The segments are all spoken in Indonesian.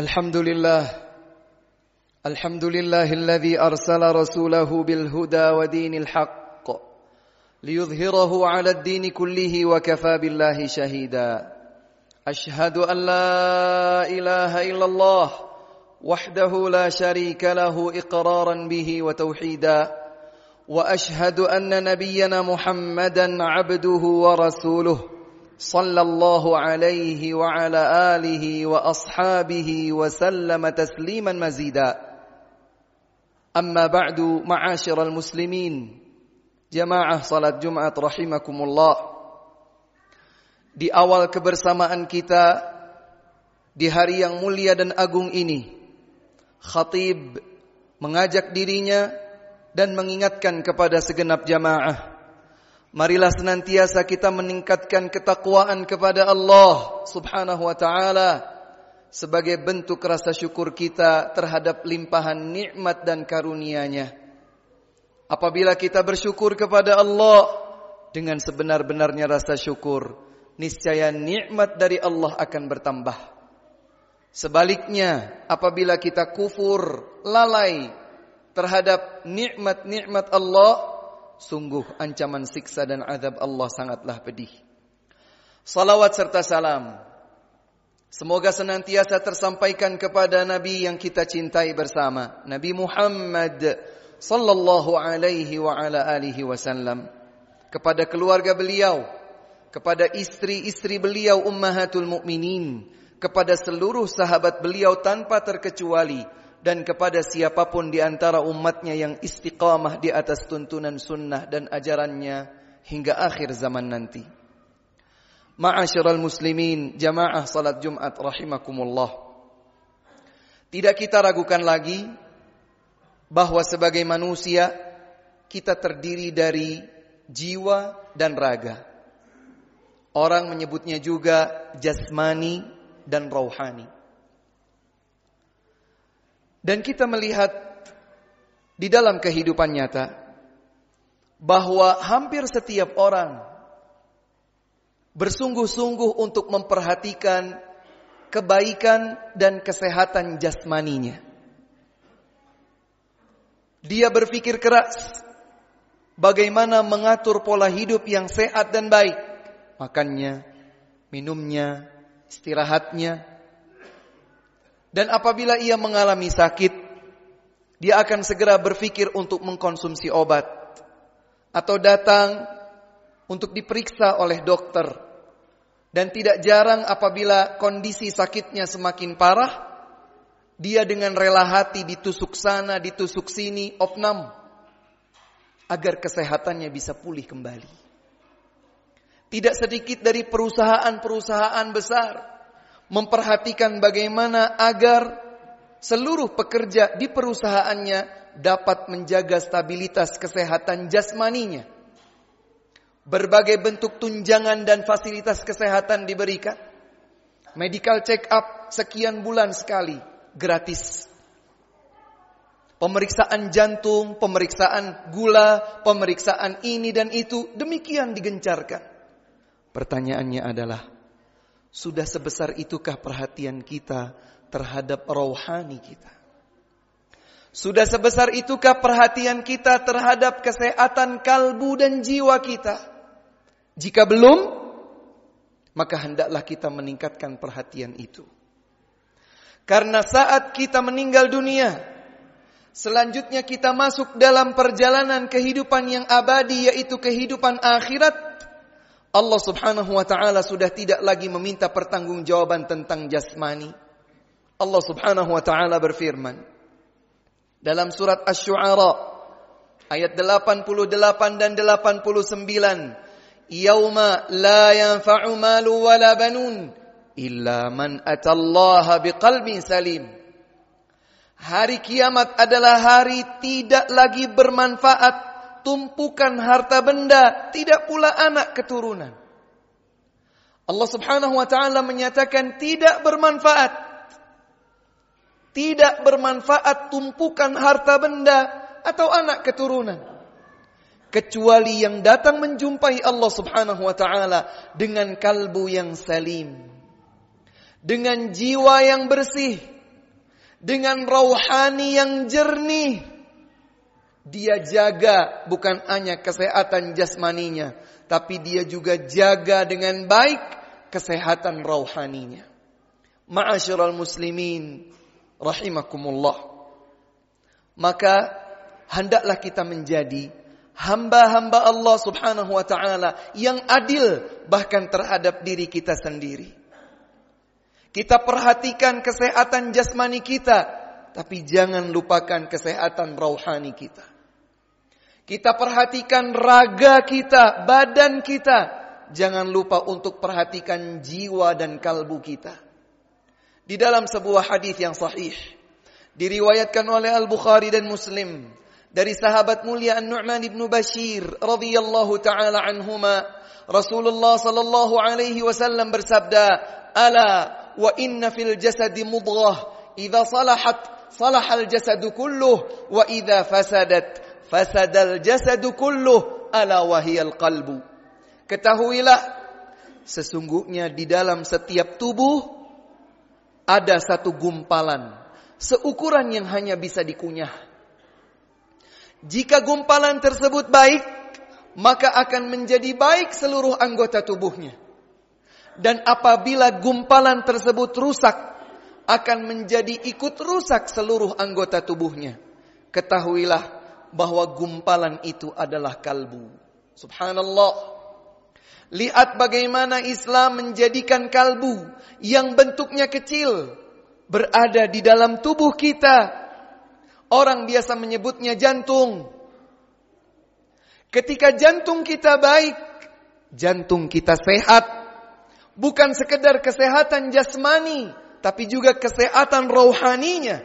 الحمد لله. الحمد لله الذي أرسل رسوله بالهدى ودين الحق ليظهره على الدين كله وكفى بالله شهيدا. أشهد أن لا إله إلا الله وحده لا شريك له إقرارا به وتوحيدا. وأشهد أن نبينا محمدا عبده ورسوله. صلى الله عليه وعلى اله واصحابه وسلم تسليما مزيدا اما بعد معاشر المسلمين جماعه صلاه جمعه رحمكم الله di awal kebersamaan kita di hari yang mulia dan agung ini khatib mengajak dirinya dan mengingatkan kepada segenap jamaah Marilah senantiasa kita meningkatkan ketakwaan kepada Allah Subhanahu wa taala sebagai bentuk rasa syukur kita terhadap limpahan nikmat dan karunia-Nya. Apabila kita bersyukur kepada Allah dengan sebenar-benarnya rasa syukur, niscaya nikmat dari Allah akan bertambah. Sebaliknya, apabila kita kufur, lalai terhadap nikmat-nikmat Allah, sungguh ancaman siksa dan azab Allah sangatlah pedih. Salawat serta salam. Semoga senantiasa tersampaikan kepada nabi yang kita cintai bersama, Nabi Muhammad sallallahu alaihi wa ala alihi wasallam, kepada keluarga beliau, kepada istri-istri beliau ummahatul mukminin, kepada seluruh sahabat beliau tanpa terkecuali dan kepada siapa pun di antara umatnya yang istiqamah di atas tuntunan sunnah dan ajarannya hingga akhir zaman nanti. Ma'asyiral muslimin, jamaah salat Jumat rahimakumullah. Tidak kita ragukan lagi bahwa sebagai manusia kita terdiri dari jiwa dan raga. Orang menyebutnya juga jasmani dan rohani. Dan kita melihat di dalam kehidupan nyata bahwa hampir setiap orang bersungguh-sungguh untuk memperhatikan kebaikan dan kesehatan jasmaninya. Dia berpikir keras bagaimana mengatur pola hidup yang sehat dan baik. Makannya, minumnya, istirahatnya, dan apabila ia mengalami sakit, dia akan segera berpikir untuk mengkonsumsi obat atau datang untuk diperiksa oleh dokter. Dan tidak jarang apabila kondisi sakitnya semakin parah, dia dengan rela hati ditusuk sana, ditusuk sini, opnam agar kesehatannya bisa pulih kembali. Tidak sedikit dari perusahaan-perusahaan besar memperhatikan bagaimana agar seluruh pekerja di perusahaannya dapat menjaga stabilitas kesehatan jasmaninya. Berbagai bentuk tunjangan dan fasilitas kesehatan diberikan. Medical check up sekian bulan sekali, gratis. Pemeriksaan jantung, pemeriksaan gula, pemeriksaan ini dan itu, demikian digencarkan. Pertanyaannya adalah, sudah sebesar itukah perhatian kita terhadap rohani kita? Sudah sebesar itukah perhatian kita terhadap kesehatan kalbu dan jiwa kita? Jika belum, maka hendaklah kita meningkatkan perhatian itu. Karena saat kita meninggal dunia, selanjutnya kita masuk dalam perjalanan kehidupan yang abadi yaitu kehidupan akhirat Allah Subhanahu wa taala sudah tidak lagi meminta pertanggungjawaban tentang jasmani. Allah Subhanahu wa taala berfirman dalam surat Asy-Syu'ara ayat 88 dan 89, "Yauma la yanfa'u malu wala banun illa man atallaha biqalbin salim." Hari kiamat adalah hari tidak lagi bermanfaat tumpukan harta benda, tidak pula anak keturunan. Allah Subhanahu wa taala menyatakan tidak bermanfaat. Tidak bermanfaat tumpukan harta benda atau anak keturunan. Kecuali yang datang menjumpai Allah Subhanahu wa taala dengan kalbu yang salim. Dengan jiwa yang bersih dengan rohani yang jernih. Dia jaga bukan hanya kesehatan jasmaninya, tapi dia juga jaga dengan baik kesehatan rohaninya. Ma'asyiral muslimin rahimakumullah. Maka hendaklah kita menjadi hamba-hamba Allah Subhanahu wa taala yang adil bahkan terhadap diri kita sendiri. Kita perhatikan kesehatan jasmani kita, tapi jangan lupakan kesehatan rohani kita. Kita perhatikan raga kita, badan kita, jangan lupa untuk perhatikan jiwa dan kalbu kita. Di dalam sebuah hadis yang sahih diriwayatkan oleh Al-Bukhari dan Muslim dari sahabat mulia An-Nu'man ibn Bashir radhiyallahu taala anhuma Rasulullah sallallahu alaihi wasallam bersabda ala wa inna fil jasadi mudghah. Idza salahat salahal jasadu kulluh. Wa idza fasadat fasadal jasadu kulluh ala wahiyal qalbu. Ketahuilah sesungguhnya di dalam setiap tubuh ada satu gumpalan seukuran yang hanya bisa dikunyah. Jika gumpalan tersebut baik maka akan menjadi baik seluruh anggota tubuhnya. Dan apabila gumpalan tersebut rusak, akan menjadi ikut rusak seluruh anggota tubuhnya. Ketahuilah bahwa gumpalan itu adalah kalbu. Subhanallah. Lihat bagaimana Islam menjadikan kalbu yang bentuknya kecil berada di dalam tubuh kita. Orang biasa menyebutnya jantung. Ketika jantung kita baik, jantung kita sehat, bukan sekedar kesehatan jasmani, tapi juga kesehatan rohaninya,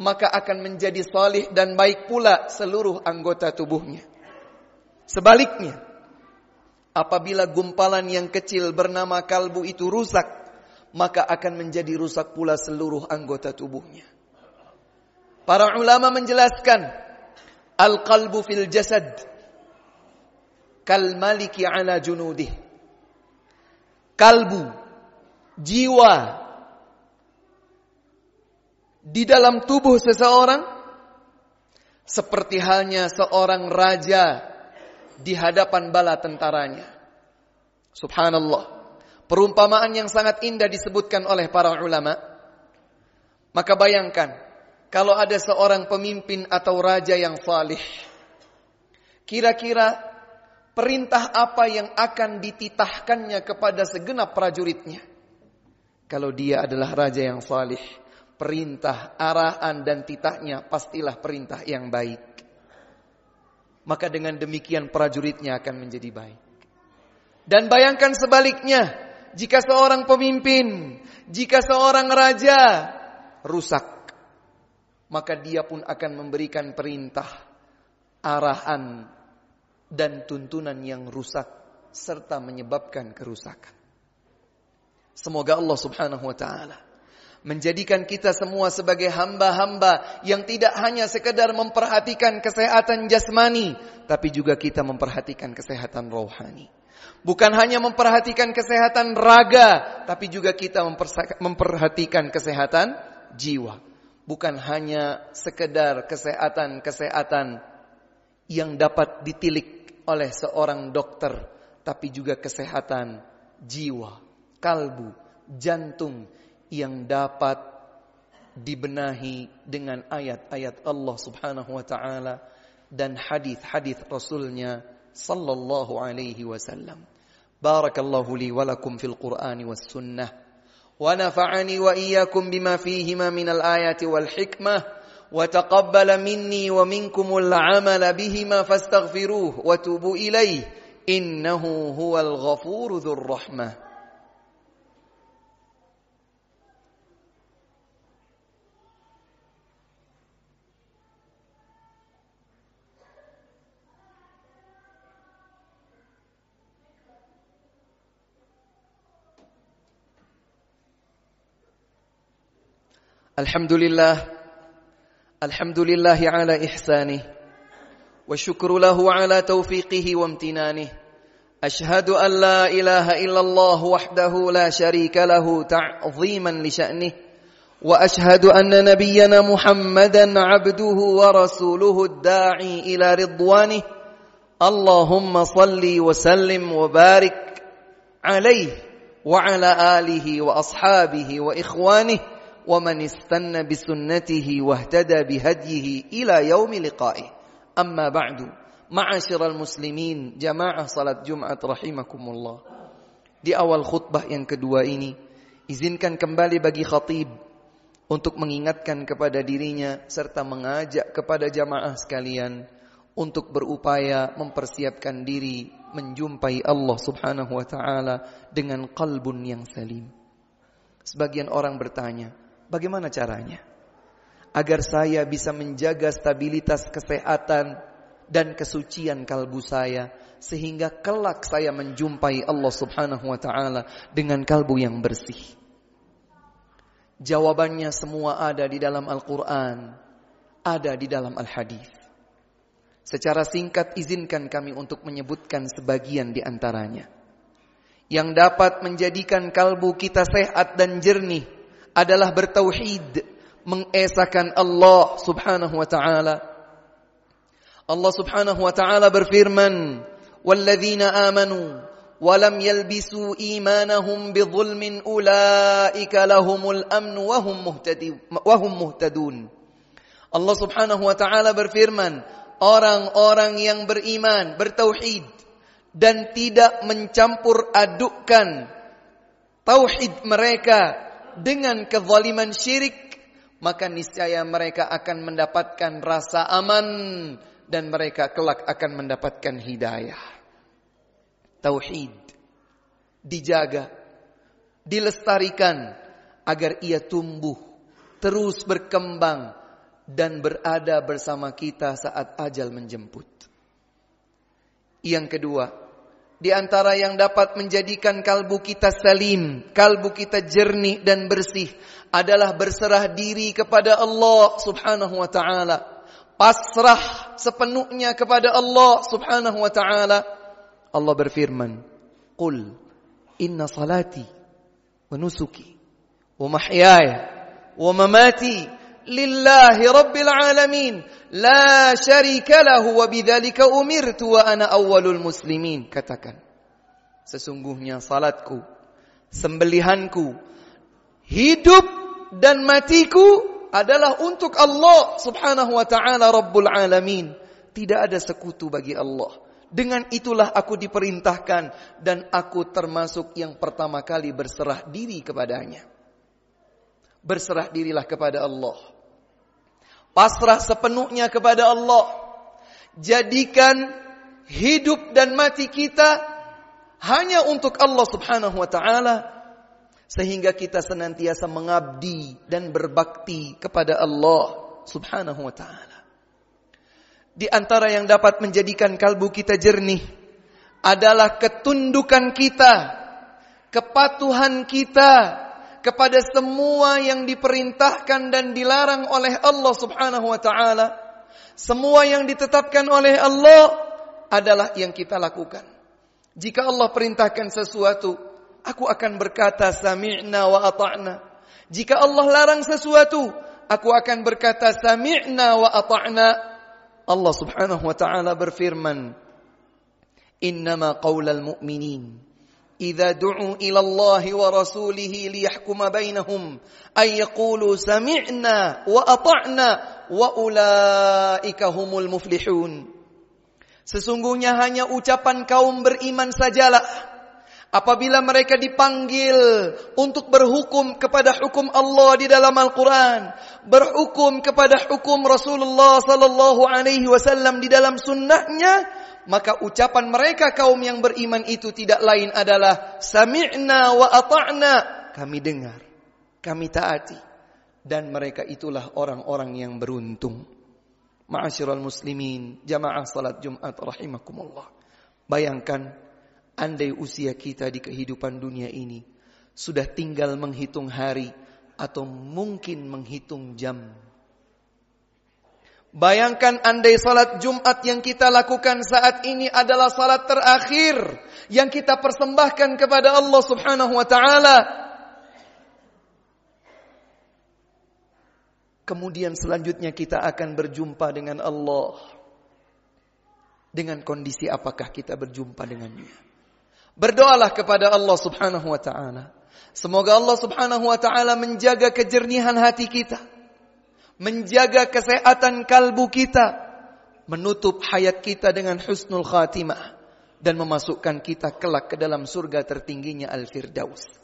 maka akan menjadi salih dan baik pula seluruh anggota tubuhnya. Sebaliknya, apabila gumpalan yang kecil bernama kalbu itu rusak, maka akan menjadi rusak pula seluruh anggota tubuhnya. Para ulama menjelaskan, al-qalbu fil jasad kal maliki ala junudih kalbu, jiwa di dalam tubuh seseorang seperti halnya seorang raja di hadapan bala tentaranya. Subhanallah. Perumpamaan yang sangat indah disebutkan oleh para ulama. Maka bayangkan kalau ada seorang pemimpin atau raja yang salih. Kira-kira perintah apa yang akan dititahkannya kepada segenap prajuritnya. Kalau dia adalah raja yang salih, perintah, arahan dan titahnya pastilah perintah yang baik. Maka dengan demikian prajuritnya akan menjadi baik. Dan bayangkan sebaliknya, jika seorang pemimpin, jika seorang raja rusak, maka dia pun akan memberikan perintah, arahan, dan tuntunan yang rusak serta menyebabkan kerusakan. Semoga Allah Subhanahu wa taala menjadikan kita semua sebagai hamba-hamba yang tidak hanya sekedar memperhatikan kesehatan jasmani, tapi juga kita memperhatikan kesehatan rohani. Bukan hanya memperhatikan kesehatan raga, tapi juga kita memperhatikan kesehatan jiwa. Bukan hanya sekedar kesehatan-kesehatan yang dapat ditilik oleh seorang dokter, tapi juga kesehatan jiwa, kalbu, jantung yang dapat dibenahi dengan ayat-ayat Allah Subhanahu wa taala dan hadis-hadis Rasulnya sallallahu alaihi wasallam. Barakallahu li wa lakum fil Qur'an was sunnah wa nafa'ani wa iyyakum bima fihima minal ayati wal hikmah وتقبل مني ومنكم العمل بهما فاستغفروه وتوبوا اليه انه هو الغفور ذو الرحمه الحمد لله الحمد لله على إحسانه والشكر له على توفيقه وامتنانه. أشهد أن لا إله إلا الله وحده لا شريك له تعظيما لشأنه وأشهد أن نبينا محمدا عبده ورسوله الداعي إلى رضوانه. اللهم صل وسلم وبارك عليه وعلى آله وأصحابه وإخوانه. ومن استنى بسنته واهتدى بهديه الى يوم لقائه اما بعد معاشر المسلمين جماعه صلاه جمعه رحمكم الله di awal khutbah yang kedua ini izinkan kembali bagi khatib untuk mengingatkan kepada dirinya serta mengajak kepada jamaah sekalian untuk berupaya mempersiapkan diri menjumpai Allah Subhanahu wa taala dengan kalbun yang salim. Sebagian orang bertanya, bagaimana caranya agar saya bisa menjaga stabilitas kesehatan dan kesucian kalbu saya sehingga kelak saya menjumpai Allah Subhanahu wa taala dengan kalbu yang bersih. Jawabannya semua ada di dalam Al-Quran, ada di dalam Al-Hadis. Secara singkat izinkan kami untuk menyebutkan sebagian di antaranya. Yang dapat menjadikan kalbu kita sehat dan jernih adalah bertauhid, mengesahkan Allah Subhanahu wa taala. Allah Subhanahu wa taala berfirman, "Walladzina amanu ولم يلبسوا إيمانهم بظلم أولئك لهم الأمن وهم وهم مهتدون Allah Subhanahu wa taala berfirman, orang-orang yang beriman, bertauhid dan tidak mencampur adukkan tauhid mereka dengan kezaliman syirik, maka niscaya mereka akan mendapatkan rasa aman dan mereka kelak akan mendapatkan hidayah tauhid dijaga, dilestarikan agar ia tumbuh, terus berkembang dan berada bersama kita saat ajal menjemput. Yang kedua, di antara yang dapat menjadikan kalbu kita salim, kalbu kita jernih dan bersih adalah berserah diri kepada Allah Subhanahu wa taala. Pasrah sepenuhnya kepada Allah Subhanahu wa taala Allah berfirman, "Qul inna salati wa nusuki wa mahyaya wa mamati lillahi rabbil alamin la syarika lahu wa bidzalika umirtu wa ana awwalul muslimin." Katakan, sesungguhnya salatku, sembelihanku, hidup dan matiku adalah untuk Allah Subhanahu wa taala Rabbul alamin. Tidak ada sekutu bagi Allah. Dengan itulah aku diperintahkan dan aku termasuk yang pertama kali berserah diri kepadanya. Berserah dirilah kepada Allah. Pasrah sepenuhnya kepada Allah. Jadikan hidup dan mati kita hanya untuk Allah Subhanahu wa taala sehingga kita senantiasa mengabdi dan berbakti kepada Allah Subhanahu wa taala. Di antara yang dapat menjadikan kalbu kita jernih adalah ketundukan kita, kepatuhan kita kepada semua yang diperintahkan dan dilarang oleh Allah Subhanahu wa taala. Semua yang ditetapkan oleh Allah adalah yang kita lakukan. Jika Allah perintahkan sesuatu, aku akan berkata sami'na wa ata'na. Jika Allah larang sesuatu, aku akan berkata sami'na wa ata'na. Allah Subhanahu wa taala berfirman, "Innama qaulal mu'minin Allah wa rasulih liyahkuma bainahum ay yaqulu sami'na wa ata'na wa ulaika humul muflihun." Sesungguhnya hanya ucapan kaum beriman sajalah apabila mereka dipanggil untuk berhukum kepada hukum Allah di dalam Al-Quran, berhukum kepada hukum Rasulullah Sallallahu Alaihi Wasallam di dalam sunnahnya, maka ucapan mereka kaum yang beriman itu tidak lain adalah sami'na wa ata'na, kami dengar, kami taati, dan mereka itulah orang-orang yang beruntung. Ma'asyiral muslimin, jamaah salat Jumat rahimakumullah. Bayangkan Andai usia kita di kehidupan dunia ini sudah tinggal menghitung hari atau mungkin menghitung jam. Bayangkan andai salat Jumat yang kita lakukan saat ini adalah salat terakhir yang kita persembahkan kepada Allah Subhanahu wa taala. Kemudian selanjutnya kita akan berjumpa dengan Allah. Dengan kondisi apakah kita berjumpa dengannya. Berdoalah kepada Allah subhanahu wa ta'ala. Semoga Allah subhanahu wa ta'ala menjaga kejernihan hati kita. Menjaga kesehatan kalbu kita. Menutup hayat kita dengan husnul khatimah. Dan memasukkan kita kelak ke dalam surga tertingginya Al-Firdaus.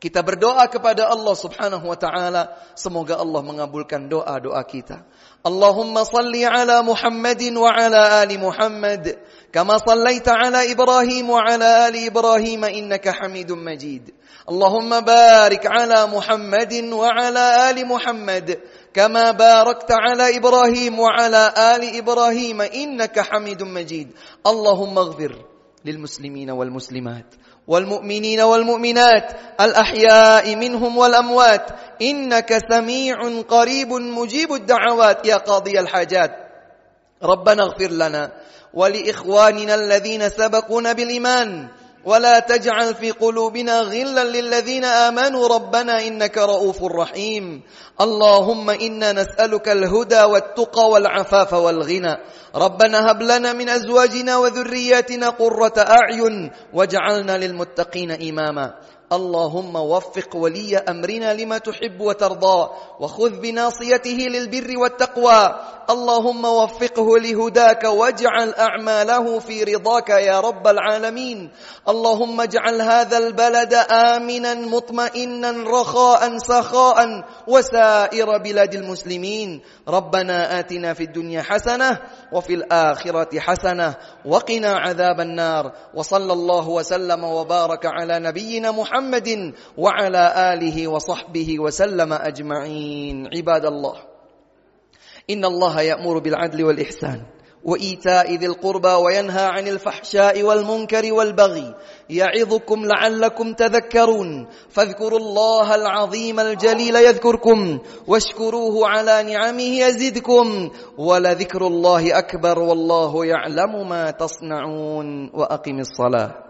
Kita berdoa kepada Allah Subhanahu wa taala, semoga Allah mengabulkan doa-doa kita. Allahumma salli ala Muhammadin wa ala ali Muhammad, كما صليت على إبراهيم وعلى آل إبراهيم إنك حميد مجيد. اللهم بارك على محمد وعلى آل محمد كما باركت على إبراهيم وعلى آل إبراهيم إنك حميد مجيد. اللهم اغفر للمسلمين والمسلمات والمؤمنين والمؤمنات الأحياء منهم والأموات. إنك سميع قريب مجيب الدعوات. يا قاضي الحاجات. ربنا اغفر لنا ولإخواننا الذين سبقونا بالإيمان. ولا تجعل في قلوبنا غلا للذين آمنوا. ربنا إنك رؤوف رحيم. اللهم إنا نسألك الهدى والتقى والعفاف والغنى. ربنا هب لنا من أزواجنا وذرياتنا قرة أعين. واجعلنا للمتقين إماما. اللهم وفق ولي أمرنا لما تحب وترضى وخذ بناصيته للبر والتقوى. اللهم وفقه لهداك واجعل أعماله في رضاك يا رب العالمين. اللهم اجعل هذا البلد امنا مطمئنا رخاء سخاء وسائر بلاد المسلمين. ربنا آتنا في الدنيا حسنة وفي الآخرة حسنة وقنا عذاب النار. وصلى الله وسلم وبارك على نبينا محمد وعلى آله وصحبه وسلم أجمعين. عباد الله إن الله يأمر بالعدل والإحسان وإيتاء ذي القربى وينهى عن الفحشاء والمنكر والبغي. يعظكم لعلكم تذكرون. فاذكروا الله العظيم الجليل يذكركم واشكروه على نعمه يزدكم ولذكر الله أكبر والله يعلم ما تصنعون. وأقم الصلاة.